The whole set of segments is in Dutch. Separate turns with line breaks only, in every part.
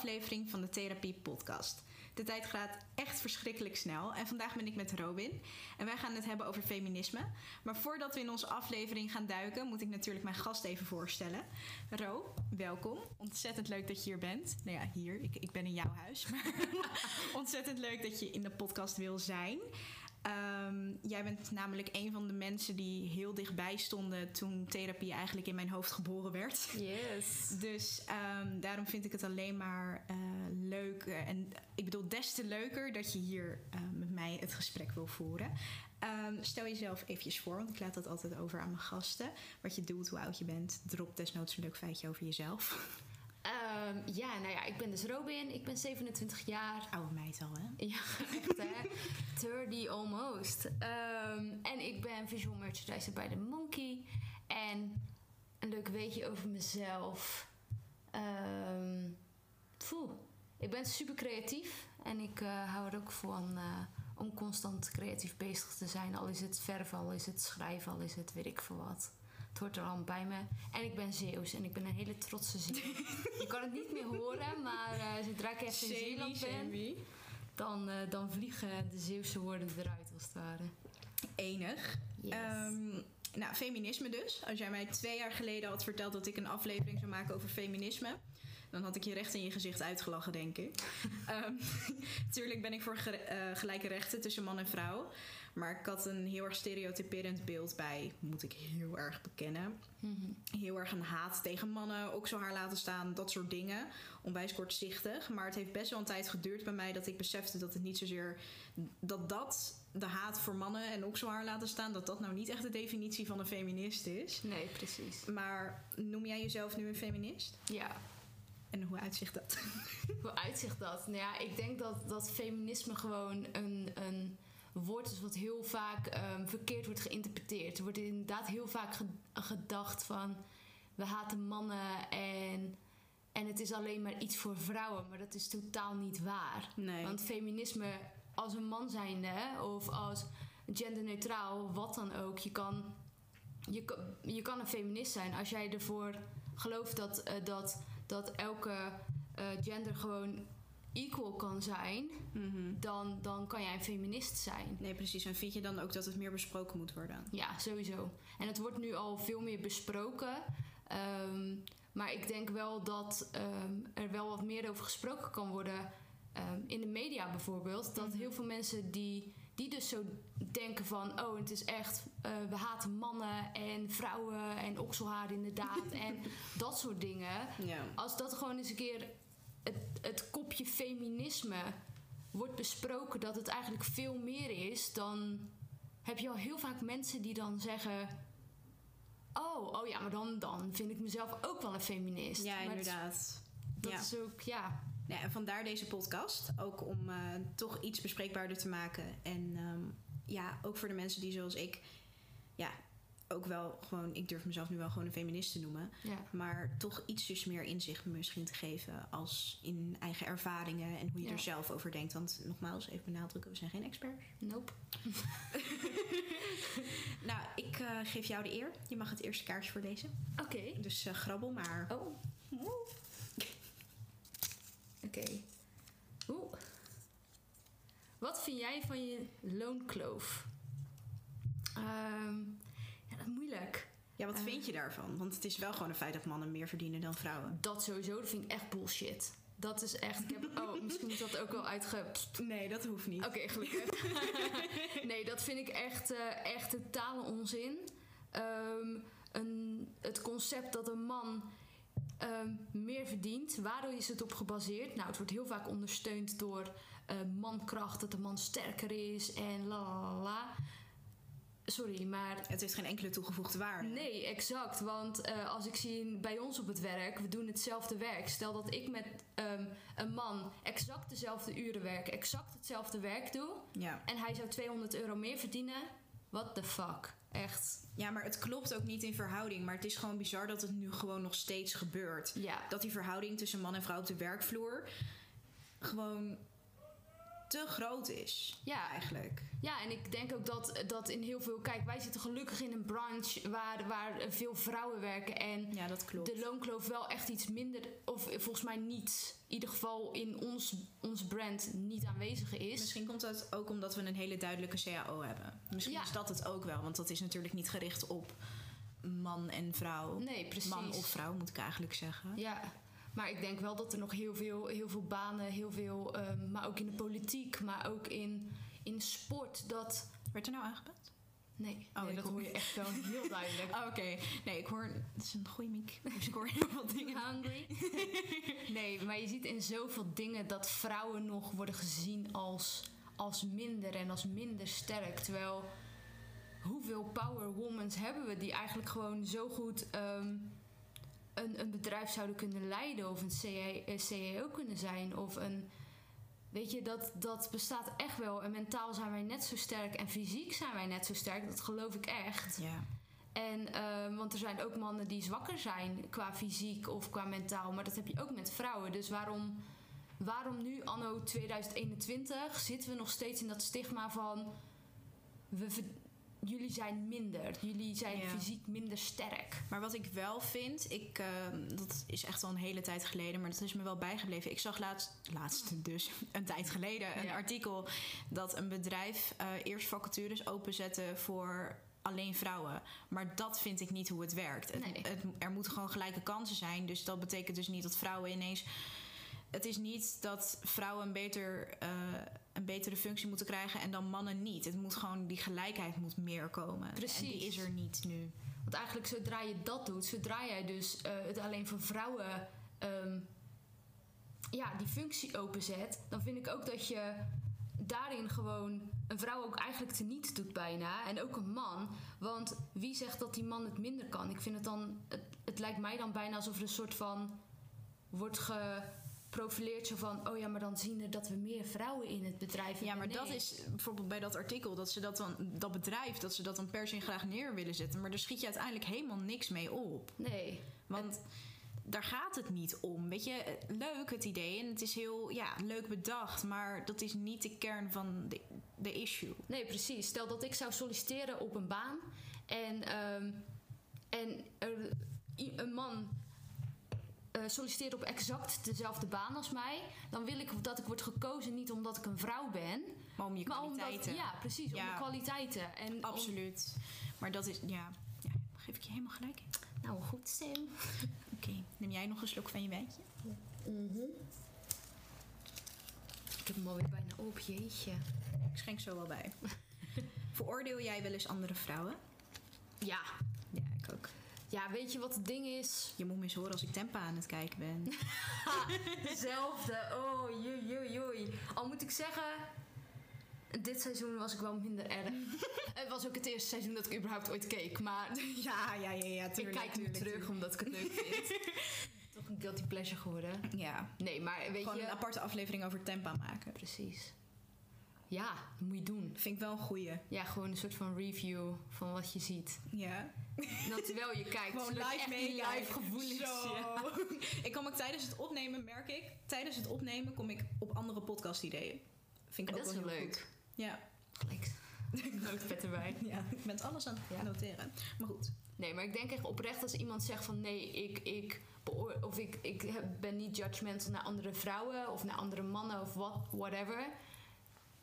aflevering van de Therapie Podcast. De tijd gaat echt verschrikkelijk snel en vandaag ben ik met Robin. En wij gaan het hebben over feminisme. Maar voordat we in onze aflevering gaan duiken, moet ik natuurlijk mijn gast even voorstellen. Ro, welkom. Ontzettend leuk dat je hier bent. Nou ja, hier, ik, ik ben in jouw huis. Maar ontzettend leuk dat je in de podcast wil zijn. Um, jij bent namelijk een van de mensen die heel dichtbij stonden toen therapie eigenlijk in mijn hoofd geboren werd.
Yes.
Dus um, daarom vind ik het alleen maar uh, leuk. En ik bedoel, des te leuker dat je hier uh, met mij het gesprek wil voeren. Um, stel jezelf eventjes voor, want ik laat dat altijd over aan mijn gasten. Wat je doet, hoe oud je bent. Drop desnoods een leuk feitje over jezelf.
Um, ja, nou ja, ik ben dus Robin. Ik ben 27 jaar.
Oude meid al, hè?
Ja, echt hè. 30 almost. Um, en ik ben visual merchandiser bij de Monkey. En een leuk weetje over mezelf. Um, poeh. Ik ben super creatief. En ik uh, hou er ook van uh, om constant creatief bezig te zijn. Al is het verven, al is het schrijven, al is het weet ik veel wat. Het hoort er al bij me. En ik ben Zeeuws en ik ben een hele trotse Zeeuw. je kan het niet meer horen, maar uh, zodra ik even in Zeeland ben... Dan, uh, dan vliegen de Zeeuwse woorden eruit, als het ware.
Enig.
Yes.
Um, nou, feminisme dus. Als jij mij twee jaar geleden had verteld dat ik een aflevering zou maken over feminisme... dan had ik je recht in je gezicht uitgelachen, denk ik. um, tuurlijk ben ik voor ge uh, gelijke rechten tussen man en vrouw... Maar ik had een heel erg stereotyperend beeld bij, moet ik heel erg bekennen.
Mhm.
Mm -hmm. Heel erg een haat tegen mannen, ook zo haar laten staan, dat soort dingen. Onwijs kortzichtig. Maar het heeft best wel een tijd geduurd bij mij dat ik besefte dat het niet zozeer. dat dat, de haat voor mannen en ook zo haar laten staan, dat dat nou niet echt de definitie van een feminist is.
Nee, precies.
Maar noem jij jezelf nu een feminist?
Ja.
En hoe uitzicht dat?
hoe uitzicht dat? Nou ja, ik denk dat, dat feminisme gewoon een. een woord is wat heel vaak um, verkeerd wordt geïnterpreteerd. Er wordt inderdaad heel vaak ge gedacht van we haten mannen en, en het is alleen maar iets voor vrouwen. Maar dat is totaal niet waar.
Nee.
Want feminisme als een man zijnde of als genderneutraal, wat dan ook, je kan, je, je kan een feminist zijn als jij ervoor gelooft dat, uh, dat, dat elke uh, gender gewoon equal kan zijn,
mm -hmm.
dan, dan kan jij een feminist zijn.
Nee, precies. En vind je dan ook dat het meer besproken moet worden?
Ja, sowieso. En het wordt nu al veel meer besproken. Um, maar ik denk wel dat um, er wel wat meer over gesproken kan worden. Um, in de media bijvoorbeeld. Dat mm -hmm. heel veel mensen die, die dus zo denken van... oh, het is echt... Uh, we haten mannen en vrouwen en okselhaar inderdaad. en dat soort dingen. Als dat gewoon eens een keer het, het kopje feminisme wordt besproken dat het eigenlijk veel meer is, dan heb je al heel vaak mensen die dan zeggen. Oh, oh ja, maar dan, dan vind ik mezelf ook wel een feminist.
Ja,
maar
inderdaad.
Dat
ja.
is ook, ja.
ja. En vandaar deze podcast. Ook om uh, toch iets bespreekbaarder te maken. En um, ja, ook voor de mensen die zoals ik... Ja, ook wel gewoon, ik durf mezelf nu wel gewoon een feminist te noemen.
Ja.
Maar toch ietsjes meer inzicht misschien te geven als in eigen ervaringen en hoe je
Ja.
er zelf over denkt. Want nogmaals, even benadrukken, we zijn geen experts.
Nope.
Nou, ik uh, geef jou de eer. Je mag het eerste kaartje voorlezen.
Oké. Okay.
Dus uh, grabbel maar.
Oh. Oké. Okay. Oeh. Wat vind jij van je loonkloof? Um, moeilijk.
Ja, wat
Uh,
vind je daarvan? Want het is wel gewoon een feit dat mannen meer verdienen dan vrouwen.
Dat sowieso, dat vind ik echt bullshit. Dat is echt. Ik heb, oh, misschien moet dat ook wel uitge.
Nee, dat hoeft niet.
Oké, okay, gelukkig. nee, dat vind ik echt, uh, echt totale onzin. Um, een, het concept dat een man um, meer verdient. Waardoor is het op gebaseerd? Nou, het wordt heel vaak ondersteund door uh, mankracht, dat de man sterker is en la la la. Sorry, maar.
Het heeft geen enkele toegevoegde waarde.
Nee, exact. Want uh, als ik zie bij ons op het werk, we doen hetzelfde werk. Stel dat ik met um, een man exact dezelfde uren werk, exact hetzelfde werk doe.
Ja.
En hij zou 200 euro meer verdienen. What the fuck? Echt.
Ja, maar het klopt ook niet in verhouding. Maar het is gewoon bizar dat het nu gewoon nog steeds gebeurt.
Ja.
Dat die verhouding tussen man en vrouw op de werkvloer gewoon te groot is.
Ja.
Eigenlijk.
Ja, en ik denk ook dat, dat in heel veel... Kijk, wij zitten gelukkig in een branche waar, waar veel vrouwen werken. En
Ja, dat klopt.
de loonkloof wel echt iets minder... Of volgens mij niet, in ieder geval in ons, ons brand, niet aanwezig is.
Misschien komt dat ook omdat we een hele duidelijke CAO hebben. Misschien
Ja.
is dat het ook wel, want dat is natuurlijk niet gericht op man en vrouw.
Nee, precies.
Man of vrouw moet ik eigenlijk zeggen.
Ja, maar ik denk wel dat er nog heel veel, heel veel banen, heel veel... ehm, maar ook in de politiek, maar ook in, in sport, dat...
Werd er nou aangebeld?
Nee,
Oh,
nee dat
hoor-
je echt wel heel duidelijk.
Oh, Oké, nee, ik hoor. Het is een goede mic. Dus ik hoor heel veel dingen.
Hungry? nee, maar je ziet in zoveel dingen dat vrouwen nog worden gezien als, als minder en als minder sterk. Terwijl, hoeveel power womans hebben we die eigenlijk gewoon zo goed ehm, een, een bedrijf zouden kunnen leiden of een CA eh, CEO kunnen zijn of een... Weet je, dat, dat bestaat echt wel. En mentaal zijn wij net zo sterk en fysiek zijn wij net zo sterk. Dat geloof ik echt.
Ja.
En, ehm, want er zijn ook mannen die zwakker zijn qua fysiek of qua mentaal. Maar dat heb je ook met vrouwen. Dus waarom, waarom nu, anno 2021, zitten we nog steeds in dat stigma van... We, jullie zijn minder. Jullie zijn
Ja.
fysiek minder sterk.
Maar wat ik wel vind, ik, eh, dat is echt al een hele tijd geleden, maar dat is me wel bijgebleven. Ik zag laatst, laatst dus, een tijd geleden, een
Ja.
artikel dat een bedrijf eh, eerst vacatures openzette voor alleen vrouwen. Maar dat vind ik niet hoe het werkt. Het-
Nee.
het, er moeten gewoon gelijke kansen zijn. Dus dat betekent dus niet dat vrouwen ineens. Het is niet dat vrouwen beter, eh, een betere functie moeten krijgen en dan mannen niet. Het moet gewoon, die gelijkheid moet meer komen. En
Precies.
die is er niet nu.
Want eigenlijk zodra je dat doet, zodra jij dus eh, het alleen voor vrouwen ehm, ja, die functie openzet, dan vind ik ook dat je daarin gewoon een vrouw ook eigenlijk teniet doet bijna. En ook een man. Want wie zegt dat die man het minder kan? Ik vind het dan, het, het lijkt mij dan bijna alsof er een soort van wordt geprofileerd zo van, oh ja, maar dan zien er dat we meer vrouwen in het bedrijf hebben.
Ja, maar dat is bijvoorbeeld bij dat artikel dat ze dat dan, dat bedrijf, dat ze dat dan per se graag neer willen zetten. Maar daar schiet je uiteindelijk helemaal niks mee op.
Nee.
Want daar gaat het niet om. Weet je, leuk het idee en het is heel ja, leuk bedacht, maar dat is niet de kern van de, de issue.
Nee, precies. Stel dat ik zou solliciteren op een baan en, ehm, en er, een man eh, solliciteert op exact dezelfde baan als mij, dan wil ik dat ik word gekozen niet omdat ik een vrouw ben,
Maar om je
maar
kwaliteiten.
omdat ja, precies, om de kwaliteiten. En om-
Absoluut. Maar dat is, ja, ja, geef ik je helemaal gelijk in.
nou, goed stem.
Oké, neem jij nog een slok van je wijntje?
Ik heb hem alweer bijna op, jeetje.
Ik schenk zo wel bij. Veroordeel jij wel eens andere vrouwen?
Ja.
Ja, ik ook.
Ja, weet je wat het ding is?
Je moet me eens horen als ik tempa aan het kijken ben.
Hetzelfde. Oh, joi, joi, joi. Al moet ik zeggen, dit seizoen was ik wel minder erg. het was ook het eerste seizoen dat ik überhaupt ooit keek. Maar
Ja, ja, ja, ja,
ik kijk nu terug omdat ik het leuk vind. Toch een guilty pleasure geworden.
Ja,
Nee, maar weet
gewoon
je...
een aparte aflevering over tempa maken.
Precies. Ja, dat moet je doen.
Vind ik wel een goeie.
Ja, gewoon een soort van review van wat je ziet.
Ja.
Dan terwijl je kijkt.
Gewoon live meekijken.
live gevoelens. Ja.
ik kom ook tijdens het opnemen, merk ik, tijdens het opnemen kom ik op andere podcast ideeën. Vind ik
En
ook
dat is
wel
wel
heel
leuk.
goed. Ja.
Gelijk. Notepad erbij.
ja, ik ben alles aan het
Ja.
noteren. Maar goed.
Nee, maar ik denk echt oprecht als iemand zegt van nee, ik, ik, of ik, ik ben niet judgmental naar andere vrouwen of naar andere mannen of what, whatever.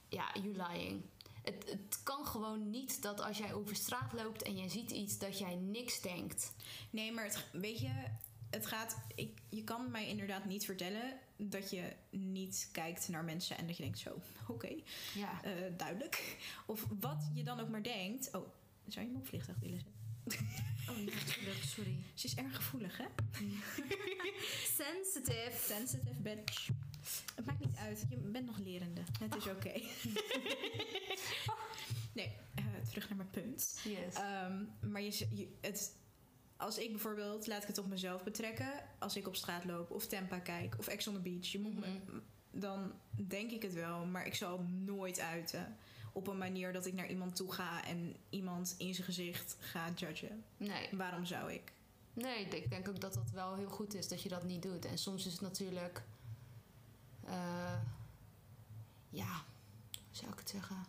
Ja, you lying. Het, het kan gewoon niet dat als jij over straat loopt en je ziet iets dat jij niks denkt.
Nee, maar het, weet je, het gaat. Ik, je kan mij inderdaad niet vertellen dat je niet kijkt naar mensen en dat je denkt: zo, oké,
Ja.
eh, duidelijk. Of wat je dan ook maar denkt. Oh, zou je me op vliegtuig willen zetten?
Oh, ja, sorry, sorry.
Ze is erg gevoelig, hè?
Sensitive.
Sensitive bitch. Het maakt niet uit, je bent nog lerende. Het is oké. nee, eh, terug naar mijn punt.
Yes.
Ehm, maar je, het, als ik bijvoorbeeld, laat ik het op mezelf betrekken, als ik op straat loop of Tempa kijk of Ex on the Beach, je moet me,
Mhm.
dan denk ik het wel, maar ik zal nooit uiten. Op een manier dat ik naar iemand toe ga en iemand in zijn gezicht ga judgen.
nee.
Waarom zou ik?
Nee, ik denk ook dat dat wel heel goed is dat je dat niet doet. En soms is het natuurlijk. Eh, ja, zou ik het zeggen?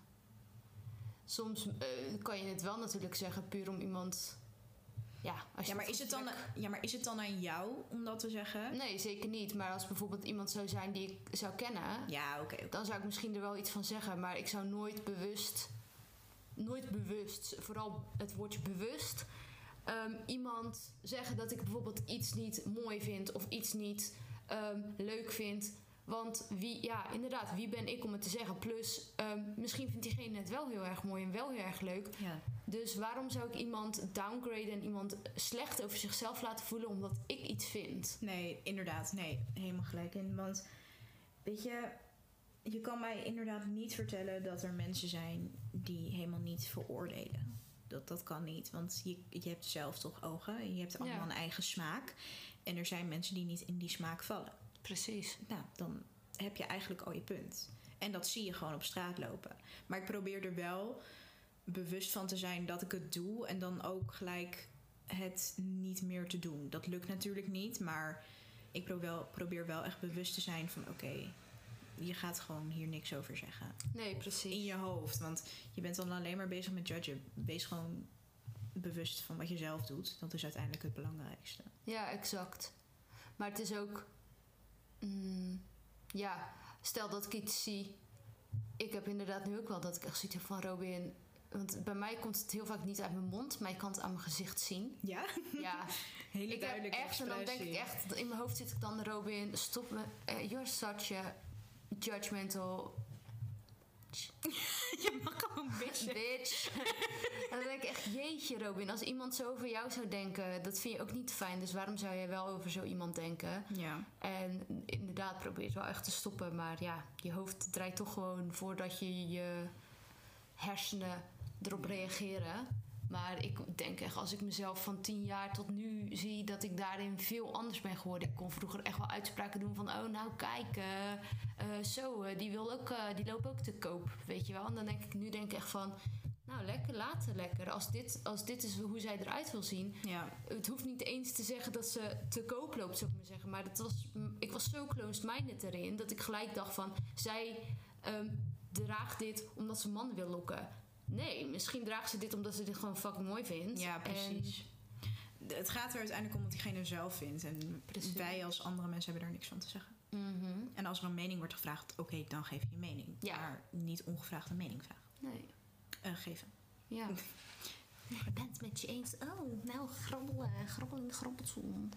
Soms eh, kan je het wel natuurlijk zeggen, puur om iemand. Ja, als je
Ja maar, is het dan, ja, maar is het dan aan jou om dat te zeggen?
Nee, zeker niet. Maar als bijvoorbeeld iemand zou zijn die ik zou kennen,
Ja, oké. oké.
dan zou ik misschien er wel iets van zeggen. Maar ik zou nooit bewust, nooit bewust, vooral het woordje bewust, ehm, iemand zeggen dat ik bijvoorbeeld iets niet mooi vind of iets niet ehm, leuk vind. Want wie, ja, inderdaad, wie ben ik om het te zeggen? Plus, ehm, misschien vindt diegene het wel heel erg mooi en wel heel erg leuk.
Ja.
Dus waarom zou ik iemand downgraden en iemand slecht over zichzelf laten voelen omdat ik iets vind?
Nee, inderdaad. Nee, helemaal gelijk in. Want, weet je, je kan mij inderdaad niet vertellen dat er mensen zijn die helemaal niet veroordelen. Dat, dat kan niet, want je, je hebt zelf toch ogen. en Je hebt allemaal
Ja.
een eigen smaak. En er zijn mensen die niet in die smaak vallen.
Precies.
Nou, dan heb je eigenlijk al je punt. En dat zie je gewoon op straat lopen. Maar ik probeer er wel bewust van te zijn dat ik het doe. En dan ook gelijk het niet meer te doen. Dat lukt natuurlijk niet. Maar ik probeer wel, probeer wel echt bewust te zijn van... oké, je gaat gewoon hier niks over zeggen.
Nee, precies.
In je hoofd. Want je bent dan alleen maar bezig met judgen. Wees gewoon bewust van wat je zelf doet. Dat is uiteindelijk het belangrijkste.
Ja, exact. Maar het is ook. Mm, ja, stel dat ik iets zie. Ik heb inderdaad nu ook wel dat ik echt zoiets heb van Robin. Want bij mij komt het heel vaak niet uit mijn mond, maar je kan het aan mijn gezicht zien.
Ja?
Ja,
Hele
ik heb echt, en dan denk ik echt, in mijn hoofd zit ik dan Robin, stop me, eh, you're such a judgmental
Je mag gewoon
bitch. en dan denk ik echt, jeetje Robin, als iemand zo over jou zou denken, dat vind je ook niet fijn. Dus waarom zou jij wel over zo iemand denken?
Ja.
En inderdaad, probeer het wel echt te stoppen. Maar ja, je hoofd draait toch gewoon voordat je je hersenen erop reageren. Maar ik denk echt, als ik mezelf van tien jaar tot nu zie, dat ik daarin veel anders ben geworden. Ik kon vroeger echt wel uitspraken doen van, oh nou kijk, eh, eh, zo, eh, die, wil ook, die loopt ook te koop, weet je wel. En dan denk ik, nu denk ik echt van, nou lekker, laten lekker. Als dit, als dit is hoe zij eruit wil zien,
Ja.
het hoeft niet eens te zeggen dat ze te koop loopt, zou ik maar zeggen. Maar dat was, ik was zo closed-minded erin dat ik gelijk dacht van... zij ehm, draagt dit omdat ze mannen wil lokken. Nee, misschien draagt ze dit omdat ze dit gewoon fucking mooi vindt.
Ja, precies. Het gaat er uiteindelijk om wat diegene zelf vindt. En
Precies.
wij als andere mensen hebben daar niks van te zeggen.
En, mhm.
En als er een mening wordt gevraagd, oké, dan geef je je mening.
Ja.
Maar niet ongevraagd een mening vragen.
Nee,
Eh, geven.
ja. Ik ben het met je eens. Oh, nou, grabbelen, grabbelen, grabbelzoen.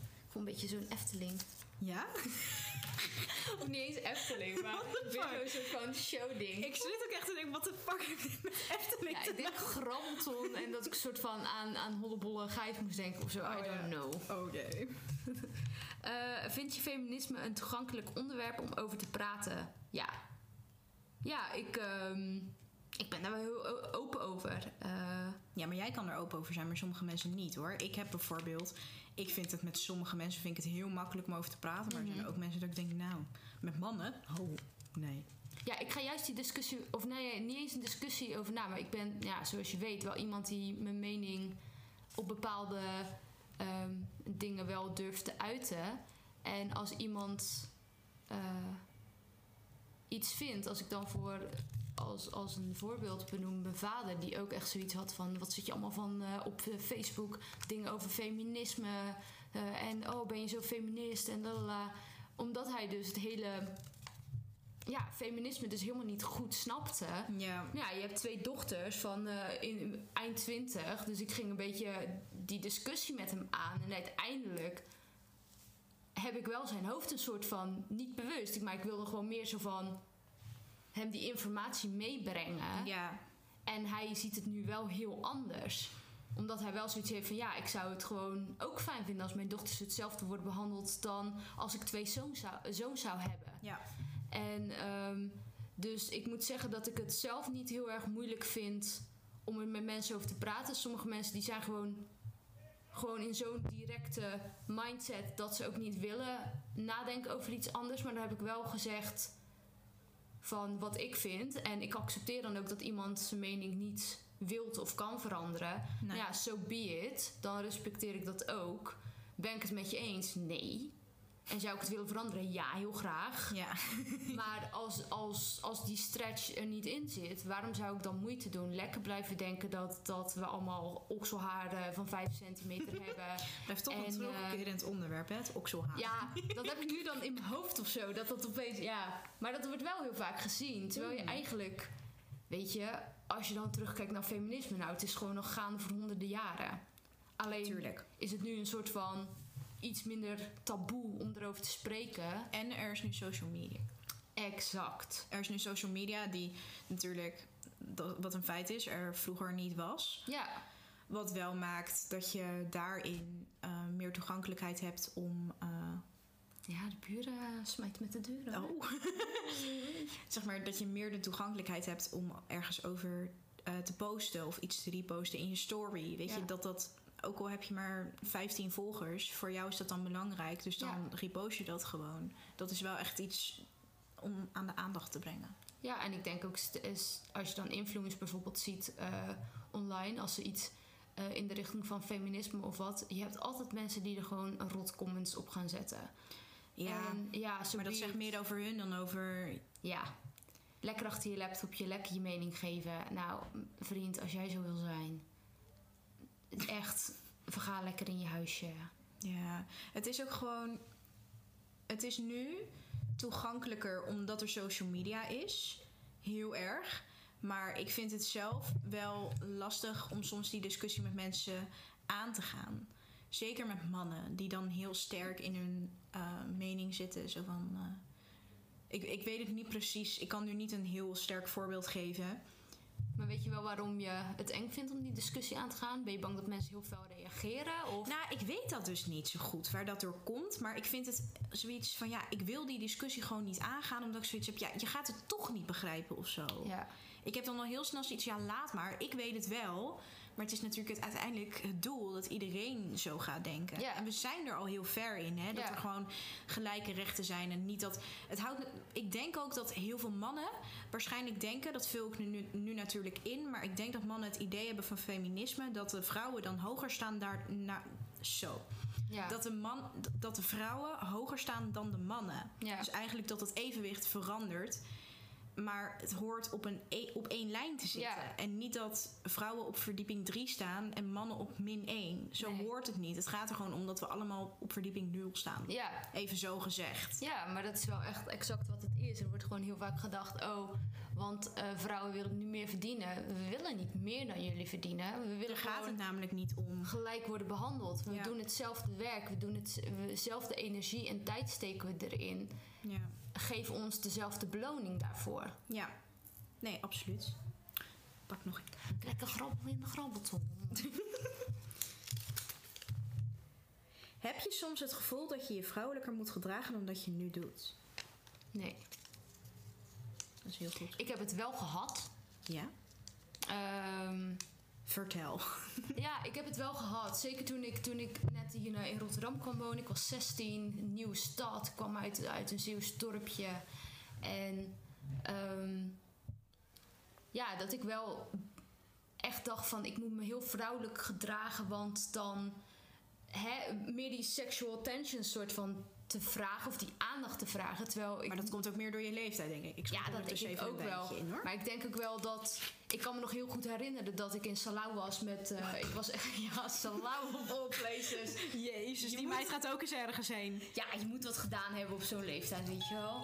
Ik voel een beetje zo'n Efteling.
Ja?
Of niet eens Efteling, maar weer zo'n van showding.
Ik zit ook echt te denken, wat de fuck dit met Efteling
Ja,
te
ik denk grabbelton en dat ik soort van aan, aan hollebolle gijs moest denken of zo.
Oh,
I
ja.
don't know.
Oké.
Eh, vind je feminisme een toegankelijk onderwerp om over te praten? Ja. Ja, ik, ehm, ik ben daar wel heel open over. Eh,
Ja, maar jij kan er open over zijn, maar sommige mensen niet hoor. Ik heb bijvoorbeeld, ik vind het met sommige mensen vind ik het heel makkelijk om over te praten. Maar er zijn ook mensen dat ik denk, nou, met mannen? Oh, nee.
ja, ik ga juist die discussie, of nee, niet eens een discussie over na, maar ik ben, ja, zoals je weet, wel iemand die mijn mening op bepaalde ehm, dingen wel durft te uiten. En als iemand eh, iets vindt, als ik dan voor als, als een voorbeeld benoem mijn vader, die ook echt zoiets had van: wat zit je allemaal van eh, op eh, Facebook? Dingen over feminisme. eh, en oh, ben je zo feminist? En lalala. Omdat hij dus het hele ja, feminisme dus helemaal niet goed snapte.
Ja,
Ja, je hebt twee dochters van in, eind twintig. Dus ik ging een beetje die discussie met hem aan. En uiteindelijk heb ik wel zijn hoofd een soort van... Niet bewust, maar ik wilde gewoon meer zo van... Hem die informatie meebrengen.
ja,
En hij ziet het nu wel heel anders. Omdat hij wel zoiets heeft van... Ja, ik zou het gewoon ook fijn vinden als mijn dochters hetzelfde worden behandeld... dan als ik twee zoons zou, zou hebben.
ja.
En ehm, dus ik moet zeggen dat ik het zelf niet heel erg moeilijk vind om er met mensen over te praten. Sommige mensen die zijn gewoon, gewoon in zo'n directe mindset dat ze ook niet willen nadenken over iets anders. Maar dan heb ik wel gezegd van wat ik vind. En ik accepteer dan ook dat iemand zijn mening niet wilt of kan veranderen.
Nee.
Ja, so be it. Dan respecteer ik dat ook. Ben ik het met je eens? Nee. En zou ik het willen veranderen? Ja, heel graag.
Ja.
Maar als, als, als die stretch er niet in zit, waarom zou ik dan moeite doen? Lekker blijven denken dat, dat we allemaal okselharen van 5 centimeter hebben.
Blijft toch
En,
een terugkerend onderwerp, hè? Het okselhaar.
Ja, dat heb ik nu dan in mijn hoofd of zo. Dat dat opeens, ja. Maar dat wordt wel heel vaak gezien. Terwijl je
Mm.
eigenlijk, weet je, als je dan terugkijkt naar feminisme, nou, het is gewoon nog gaande voor honderden jaren. Alleen
Tuurlijk.
is het nu een soort van iets minder taboe om erover te spreken.
En er is nu social media.
Exact.
Er is nu social media die natuurlijk, dat- wat een feit is, er vroeger niet was.
Ja,
Wat wel maakt dat je daarin eh, meer toegankelijkheid hebt om. eh,
ja de buren smijten met de deuren.
oh. zeg maar dat je meer de toegankelijkheid hebt om ergens over eh, te posten of iets te reposten in je story. Weet
Ja.
je dat dat. Ook al heb je maar 15 volgers, voor jou is dat dan belangrijk. Dus dan repost je dat gewoon. Dat is wel echt iets om aan de aandacht te brengen.
Ja, en ik denk ook als je dan influencers bijvoorbeeld ziet eh, online, als ze iets eh, in de richting van feminisme of wat, je hebt altijd mensen die er gewoon rot comments op gaan zetten.
Ja,
En, ja
maar dat zegt meer over hun dan over.
Ja, lekker achter je laptopje, lekker je mening geven. Nou, vriend, als jij zo wil zijn, echt, verga lekker in je huisje.
Ja, het is ook gewoon. Het is nu toegankelijker omdat er social media is. Heel erg. Maar ik vind het zelf wel lastig om soms die discussie met mensen aan te gaan. Zeker met mannen die dan heel sterk in hun eh, mening zitten. Zo van. eh, ik, ik weet het niet precies. Ik kan nu niet een heel sterk voorbeeld geven.
Maar weet je wel waarom je het eng vindt om die discussie aan te gaan? Ben je bang dat mensen heel fel reageren? Of...
Nou, ik weet dat dus niet zo goed waar dat door komt. Maar ik vind het zoiets van ja, ik wil die discussie gewoon niet aangaan. Omdat ik zoiets heb, ja, je gaat het toch niet begrijpen of zo.
ja.
Ik heb dan al heel snel zoiets, ja, laat maar. Ik weet het wel. Maar het is natuurlijk het, uiteindelijk het doel dat iedereen zo gaat denken.
Ja.
En we zijn er al heel ver in, hè? Dat
Ja.
er gewoon gelijke rechten zijn. En niet dat. Het houdt, ik denk ook dat heel veel mannen waarschijnlijk denken, dat vul ik nu, nu, natuurlijk in. Maar ik denk dat mannen het idee hebben van feminisme. Dat de vrouwen dan hoger staan daar. Na, zo.
Ja.
Dat, de man, dat de vrouwen hoger staan dan de mannen. Dus eigenlijk dat het evenwicht verandert. Maar het hoort op, een, e- op één lijn te zitten.
Ja.
En niet dat vrouwen op verdieping 3 staan en mannen op min 1. Zo
Nee.
hoort het niet. Het gaat er gewoon om dat we allemaal op verdieping 0 staan.
ja.
Even zo gezegd.
Ja, maar dat is wel echt exact wat het is. Er wordt gewoon heel vaak gedacht: oh, want eh, vrouwen willen nu meer verdienen. We willen niet meer dan jullie verdienen. We willen
Daar gaat het namelijk niet om.
gelijk worden behandeld. We
Ja.
doen hetzelfde werk, we doen het, we- dezelfde energie en tijd steken we erin.
Ja.
Geef ons dezelfde beloning daarvoor.
ja. Nee, absoluut. Pak nog een.
Lekker grabbelen in de grabbelton.
Heb je soms het gevoel dat je je vrouwelijker moet gedragen dan dat je nu doet?
Nee,
Dat is heel goed.
ik heb het wel gehad.
Ja?
Ehm,
Vertel.
Ja, ik heb het wel gehad. Zeker toen ik, toen ik net hier in Rotterdam kwam wonen. Ik was 16, een nieuwe stad. Kwam uit, uit een Zeeuws dorpje. En ehm, ja, dat ik wel echt dacht van... ik moet me heel vrouwelijk gedragen, want dan... Hè, meer die sexual attention soort van te vragen of die aandacht te vragen. Terwijl ik
Maar dat komt ook meer door je leeftijd, denk ik. Ik
ja, dat denk ik ook wel.
in.
Maar ik denk ook wel dat... Ik kan me nog heel goed herinneren dat ik in Salau was met... eh, ik was echt... Ja, Salau of all places.
Jezus,
Je
die
moet-
meid gaat ook eens ergens heen.
Ja, je moet wat gedaan hebben op zo'n leeftijd, weet je wel.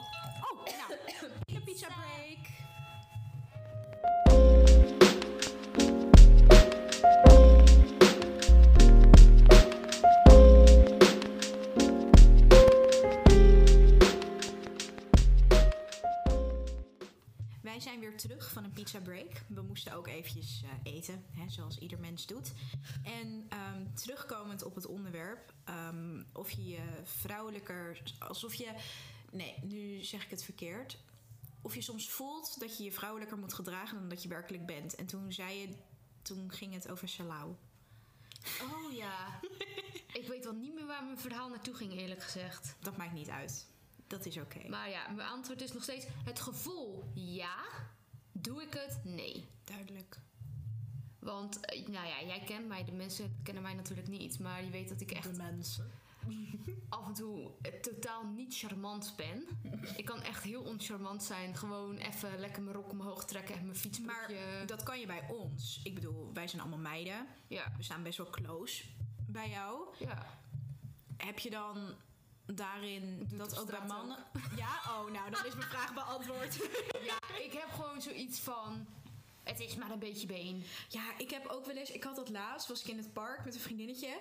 Oh, nou, een pizza break. Terug van een pizza break. We moesten ook eventjes eh, eten, hè, zoals ieder mens doet. En ehm, terugkomend op het onderwerp, ehm, of je je vrouwelijker, alsof je, nee, nu zeg ik het verkeerd. Of je soms voelt dat je je vrouwelijker moet gedragen dan dat je werkelijk bent. En toen zei je, toen ging het over salau.
Oh ja. ik weet wel niet meer waar mijn verhaal naartoe ging, eerlijk gezegd.
Dat maakt niet uit. Dat is oké.
Maar ja, mijn antwoord is nog steeds... Het gevoel, ja. Doe ik het? Nee.
Duidelijk.
Want, eh, nou ja, jij kent mij. De mensen kennen mij natuurlijk niet. Maar je weet dat ik echt
De mensen.
af en toe eh, totaal niet charmant ben. Ik kan echt heel oncharmant zijn. Gewoon even lekker mijn rok omhoog trekken en mijn
Maar
fietsbroekje.
dat kan je bij ons. Ik bedoel, wij zijn allemaal meiden.
Ja,
We staan best wel close bij jou.
ja.
Heb je dan daarin
Doet
dat ook bij mannen? Ja, oh, nou, dan is mijn vraag beantwoord.
ja, ik heb gewoon zoiets van... Het is maar een beetje been.
Ja, ik heb ook wel eens. Ik had dat laatst, was ik in het park met een vriendinnetje.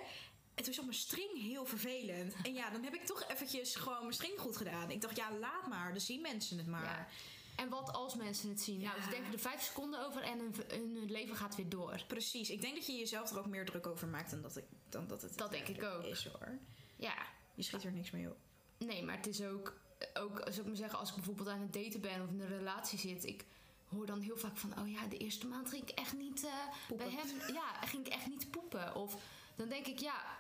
En toen zat mijn string heel vervelend. En ja, dan heb ik toch eventjes gewoon mijn string goed gedaan. Ik dacht, ja, laat maar. Dan zien mensen het maar.
Ja. En wat als mensen het zien? Nou,
Ja.
ze denken er vijf seconden over en hun, hun leven gaat weer door.
Precies. Ik denk dat je jezelf er ook meer druk over maakt dan dat, ik, dan dat het
Dat denk ik ook.
is hoor.
Ja,
Je schiet er niks mee op.
nee, maar het is ook, ook zou ik maar zeggen, als ik bijvoorbeeld aan het daten ben of in een relatie zit, ik hoor dan heel vaak van, oh ja, de eerste maand ging ik echt niet eh,
Poepen.
bij hem, ja, ging ik echt niet poepen. Of dan denk ik, ja,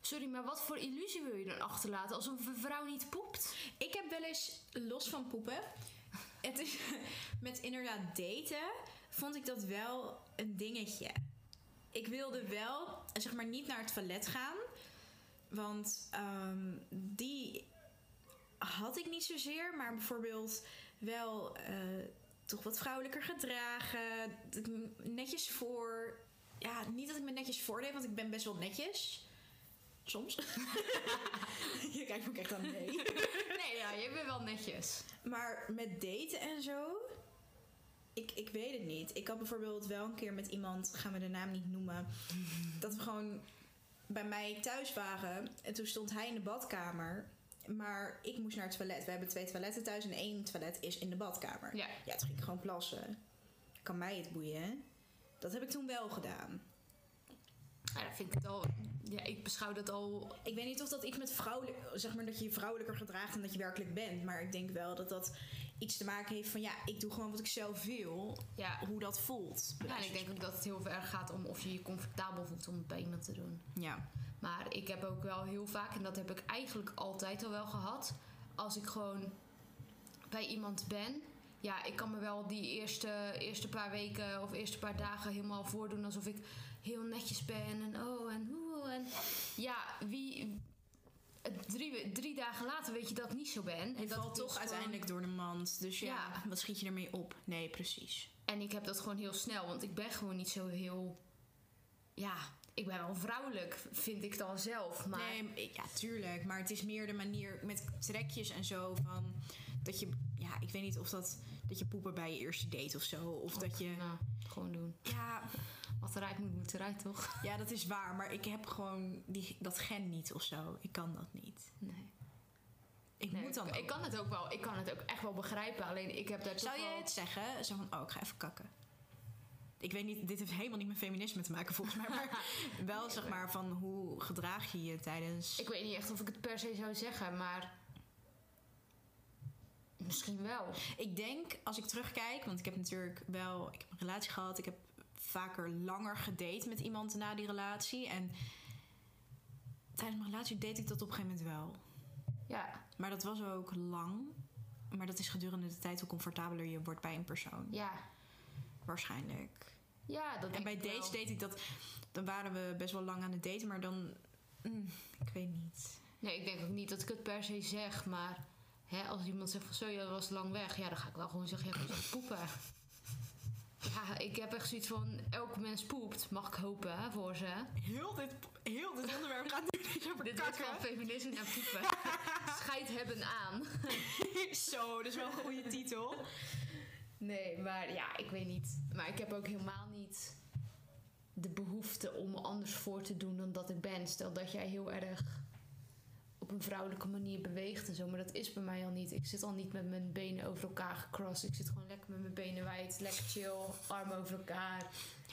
sorry, maar wat voor illusie wil je dan achterlaten als een vrouw niet poept?
Ik heb wel eens, los van poepen, het is, met inderdaad daten, vond ik dat wel een dingetje. Ik wilde wel, zeg maar, niet naar het toilet gaan. Want ehm, die had ik niet zozeer, maar bijvoorbeeld wel eh, toch wat vrouwelijker gedragen. Netjes voor. Ja, niet dat ik me netjes voordeed, want ik ben best wel netjes. Soms. Je kijkt me ook echt aan nee.
Nee, ja, je bent wel netjes.
Maar met daten en zo. Ik, ik weet het niet. Ik had bijvoorbeeld wel een keer met iemand, gaan we de naam niet noemen. Dat we gewoon bij mij thuis waren. En toen stond hij in de badkamer. Maar ik moest naar het toilet. We hebben twee toiletten thuis en één toilet is in de badkamer.
Ja.
Ja, toen ging ik gewoon plassen. Kan mij het boeien. Dat heb ik toen wel gedaan.
Ja, dat vind ik al, ja, ik beschouw dat al
Ik weet niet of dat iets met vrouwelijk, zeg maar dat je je vrouwelijker gedraagt dan dat je werkelijk bent. Maar ik denk wel dat dat iets te maken heeft van ja, ik doe gewoon wat ik zelf wil.
Ja.
Hoe dat voelt.
Ja, en ik denk ook dat het heel erg gaat om of je je comfortabel voelt om het bij iemand te doen.
Ja.
Maar ik heb ook wel heel vaak, en dat heb ik eigenlijk altijd al wel gehad, als ik gewoon bij iemand ben. Ja, ik kan me wel die eerste, eerste paar weken of eerste paar dagen helemaal voordoen alsof ik heel netjes ben en oh en hoe. En ja, wie. Drie, drie dagen later weet je dat ik niet zo ben. En dat
valt toch uiteindelijk door de mand. Dus ja,
Ja.
wat schiet je ermee op? Nee, precies.
En ik heb dat gewoon heel snel, want ik ben gewoon niet zo heel. Ja, ik ben wel vrouwelijk, vind ik dan zelf. Maar
Nee, ja, tuurlijk. Maar het is meer de manier met trekjes en zo van dat je, ja, ik weet niet of dat dat je poepen bij je eerste date of zo, of dat je,
nou, gewoon doen.
ja,
Wat eruit moet, moet eruit, toch?
ja, dat is waar. Maar ik heb gewoon die, dat gen niet of zo. Ik kan dat niet.
Nee.
Ik
Nee,
moet dan.
ik, kan het ook wel. Ik kan het ook echt wel begrijpen. Alleen ik heb daar
Zou je
wel...
het zeggen? Zo van, oh, ik ga even kakken. Ik weet niet, dit heeft helemaal niet met feminisme te maken volgens mij. Maar wel zeg maar van hoe gedraag je je tijdens...
Ik weet niet echt of ik het per se zou zeggen, maar... Misschien wel.
Ik denk, als ik terugkijk, want ik heb natuurlijk wel ik heb een relatie gehad. Ik heb vaker langer gedate met iemand na die relatie. En tijdens mijn relatie date ik dat op een gegeven moment wel.
Ja,
Maar dat was ook lang. Maar dat is gedurende de tijd hoe comfortabeler je wordt bij een persoon.
ja.
Waarschijnlijk.
Ja, dat
En bij dates deed ik dat. Dan waren we best wel lang aan het daten, maar dan. mm, ik weet niet.
Nee, ik denk ook niet dat ik het per se zeg, maar... Hè, als iemand zegt van zo, je was lang weg. Ja, dan ga ik wel gewoon zeggen, ja, ik het poepen. Ja, ik heb echt zoiets van, elke mens poept. Mag ik hopen, hè, voor ze.
Heel dit, heel dit onderwerp gaat nu niet over
Dit wordt van feminisme naar poepen. Scheid hebben aan.
Zo, dat is wel een goede titel.
Nee, maar ja, ik weet niet. Maar ik heb ook helemaal niet de behoefte om me anders voor te doen dan dat ik ben. Stel dat jij heel erg op een vrouwelijke manier beweegt en zo. Maar dat is bij mij al niet. Ik zit al niet met mijn benen over elkaar gecrossed. Ik zit gewoon lekker met mijn benen wijd. Lekker chill, armen over elkaar.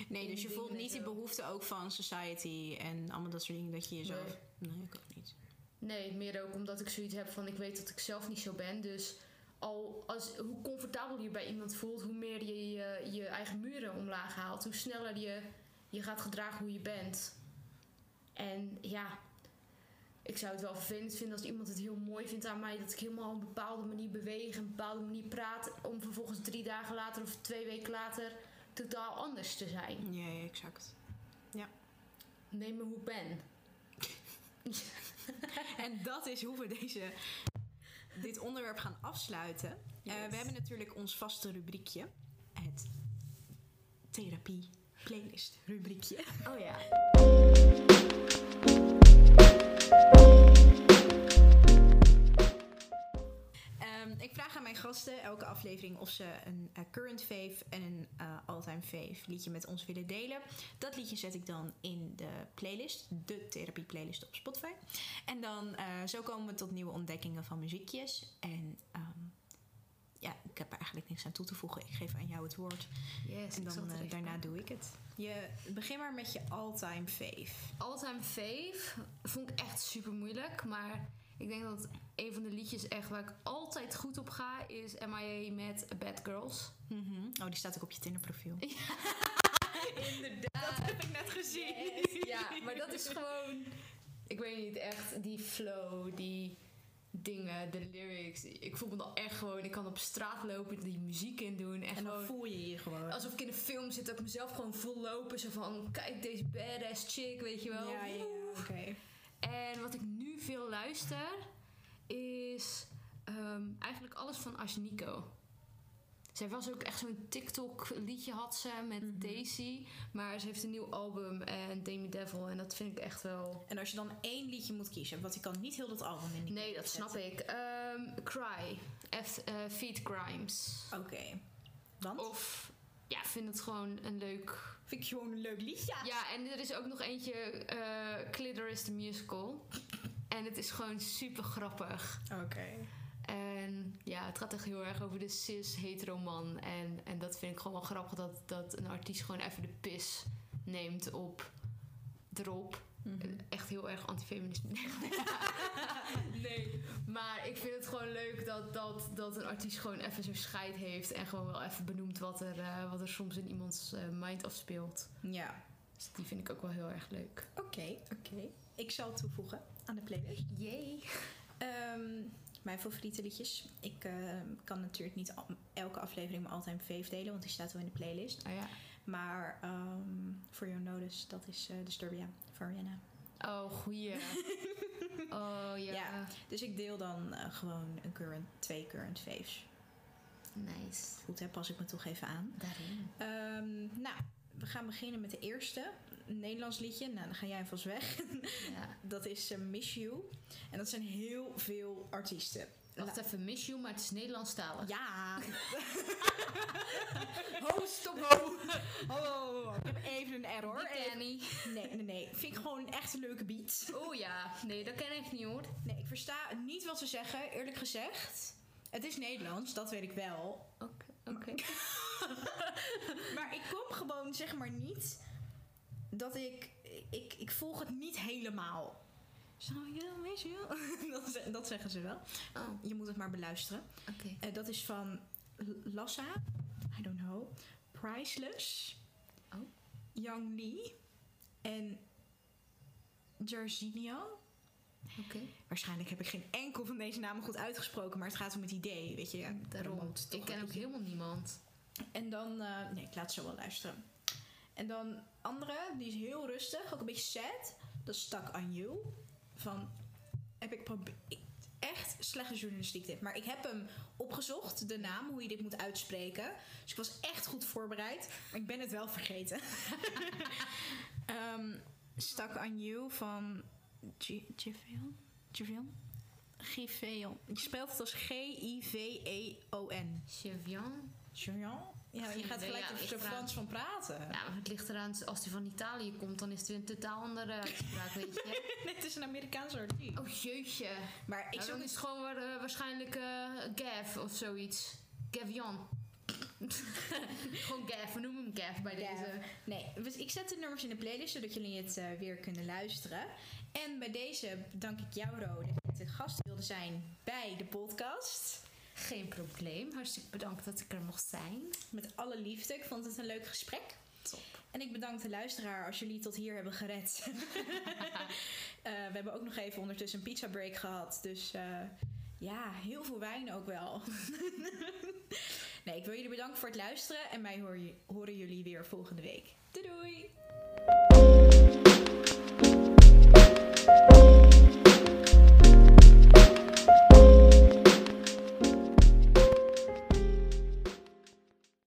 Nee, dus je voelt niet die behoefte ook van society en allemaal dat soort dingen dat je jezelf. Nee, ik ook niet.
Nee, meer ook omdat ik zoiets heb van ik weet dat ik zelf niet zo ben. Dus al als, hoe comfortabel je bij iemand voelt, hoe meer je, je je eigen muren omlaag haalt, hoe sneller je je gaat gedragen hoe je bent. En ja, ik zou het wel vervelend vinden als iemand het heel mooi vindt aan mij dat ik helemaal op een bepaalde manier beweeg, een bepaalde manier praat, om vervolgens drie dagen later of twee weken later totaal anders te zijn.
Ja, ja, exact.
Neem me hoe ik ben.
en dat is hoe we deze, dit onderwerp gaan afsluiten. Eh, we hebben natuurlijk ons vaste rubriekje. Het therapie playlist rubriekje.
Oh ja.
Ik vraag aan mijn gasten elke aflevering of ze een eh, current fave en een eh all-time fave liedje met ons willen delen. Dat liedje zet ik dan in de playlist, de therapie playlist op Spotify. En dan eh, zo komen we tot nieuwe ontdekkingen van muziekjes. En ehm, ja, ik heb er eigenlijk niks aan toe te voegen. Ik geef aan jou het woord.
Yes,
En dan daarna doe ik het. Je, begin maar met je all-time fave.
All-time fave vond ik echt super moeilijk. Maar ik denk dat een van de liedjes echt waar ik altijd goed op ga is MIA met Bad Girls.
Mhm. Oh, die staat ook op je Tinder profiel.
Inderdaad.
Dat heb ik net gezien.
Ja, maar dat is gewoon... Ik weet niet, echt die flow, die dingen, de lyrics. Ik voel me dan echt gewoon... Ik kan op straat lopen, die muziek in doen. En,
En dan
gewoon...
voel je je gewoon.
Alsof ik in een film zit, dat ik mezelf gewoon voel lopen. Zo van, kijk deze badass chick, weet je wel.
Ja, ja, ja, oké.
En wat ik nu veel luister, is ehm, eigenlijk alles van Ashniko. Zij was ook echt zo'n TikTok-liedje had ze met
Mhm.
Daisy. Maar ze heeft een nieuw album en Demi Devil. En dat vind ik echt wel...
En als je dan één liedje moet kiezen, want ik kan niet heel dat album in die
Nee, dat snap ik. Ehm, Cry. F, eh, Feed Grimes.
Oké. Want?
Of, ja, ik vind het gewoon een leuk...
Vind ik gewoon een leuk liedje.
Ja, en er is ook nog eentje, eh Clitoris the Musical. En het is gewoon super grappig.
Oké.
En ja, het gaat echt heel erg over de cis-hetero man. En, en dat vind ik gewoon wel grappig dat, dat een artiest gewoon even de pis neemt op erop.
Mhm.
Echt heel erg antifeminisme. nee, maar ik vind het gewoon leuk dat, dat, dat een artiest gewoon even zo'n scheid heeft. En gewoon wel even benoemt wat er, eh, wat er soms in iemands eh, mind afspeelt.
Ja.
Dus die vind ik ook wel heel erg leuk.
Oké, oké. Ik zal toevoegen aan de playlist.
Yay!
Ehm, mijn favoriete liedjes. Ik ehm, kan natuurlijk niet elke aflevering mijn all-time fave delen, want die staat wel in de playlist.
Oh ja.
Maar ehm For Your Notice, dat is eh Disturbia van Rihanna.
Oh, goeie. oh ja.
Ja. Dus ik deel dan eh, gewoon een current, twee current faves.
Nice.
Goed, hè? Pas ik me toch even aan.
Daarin.
Ehm, nou, we gaan beginnen met de eerste. Een Nederlands liedje. Nou, dan ga jij vast weg.
Ja.
dat is eh, Miss You. En dat zijn heel veel artiesten.
Wacht even, Miss You, maar het is Nederlandstalig.
Ja. ho, stop, ho. Ho. Ik heb even een error.
Die ken ik.
Nee, nee, nee. Vind ik gewoon echt een leuke beat.
Oh ja, nee, dat ken ik niet hoor.
Nee, ik versta niet wat ze zeggen, eerlijk gezegd. Het is Nederlands, dat weet ik wel.
Oké, oké.
Maar ik kom gewoon, zeg maar, niet dat ik... Ik, ik volg het niet helemaal. Zo, ja, weet je wel. Dat, dat zeggen ze wel.
Oh,
Je moet het maar beluisteren.
oké.
Eh, dat is van Lassa. I don't know. Priceless.
Oh.
Young Lee. En Jarzinho.
Oké.
Waarschijnlijk heb ik geen enkel van deze namen goed uitgesproken, maar het gaat om het idee, weet je.
Daarom. Ik ken ook helemaal niemand.
En dan, eh, nee, ik laat ze wel luisteren. En dan andere, die is heel rustig, ook een beetje sad. Dat is Stuck on You. Van, heb ik. Echt slechte journalistiek dit. Maar ik heb hem opgezocht, de naam, hoe je dit moet uitspreken. Dus ik was echt goed voorbereid. Maar ik ben het wel vergeten. Ehm Stuck on You van Giveon? Giveon? Giveon. Je spelt het als E G-I-V-E-O-N.
Chevian?
Ja, je gaat gelijk er
eraan.
Frans van praten.
Ja, maar het ligt eraan, als hij van Italië komt, dan is het weer een totaal andere uitspraak, weet je.
Nee, het is een Amerikaanse artiest.
Oh jeetje.
Maar ik
Nou,
zou
is het gewoon eh, waarschijnlijk eh Gav of zoiets. Gavian. gewoon Gav, we noemen hem Gav bij
Gav.
deze.
Nee, dus ik zet de nummers in de playlist zodat jullie het eh, weer kunnen luisteren. En bij deze bedank ik jou, Ro, dat je de gast wilde zijn bij de podcast.
Geen probleem. Hartstikke bedankt dat ik er mocht zijn.
Met alle liefde. Ik vond het een leuk gesprek.
Top.
En ik bedank de luisteraar als jullie tot hier hebben gered. Eh, we hebben ook nog even ondertussen een pizza break gehad. Dus eh, ja, heel veel wijn ook wel. nee, ik wil jullie bedanken voor het luisteren. En mij horen jullie weer volgende week. Doei doei!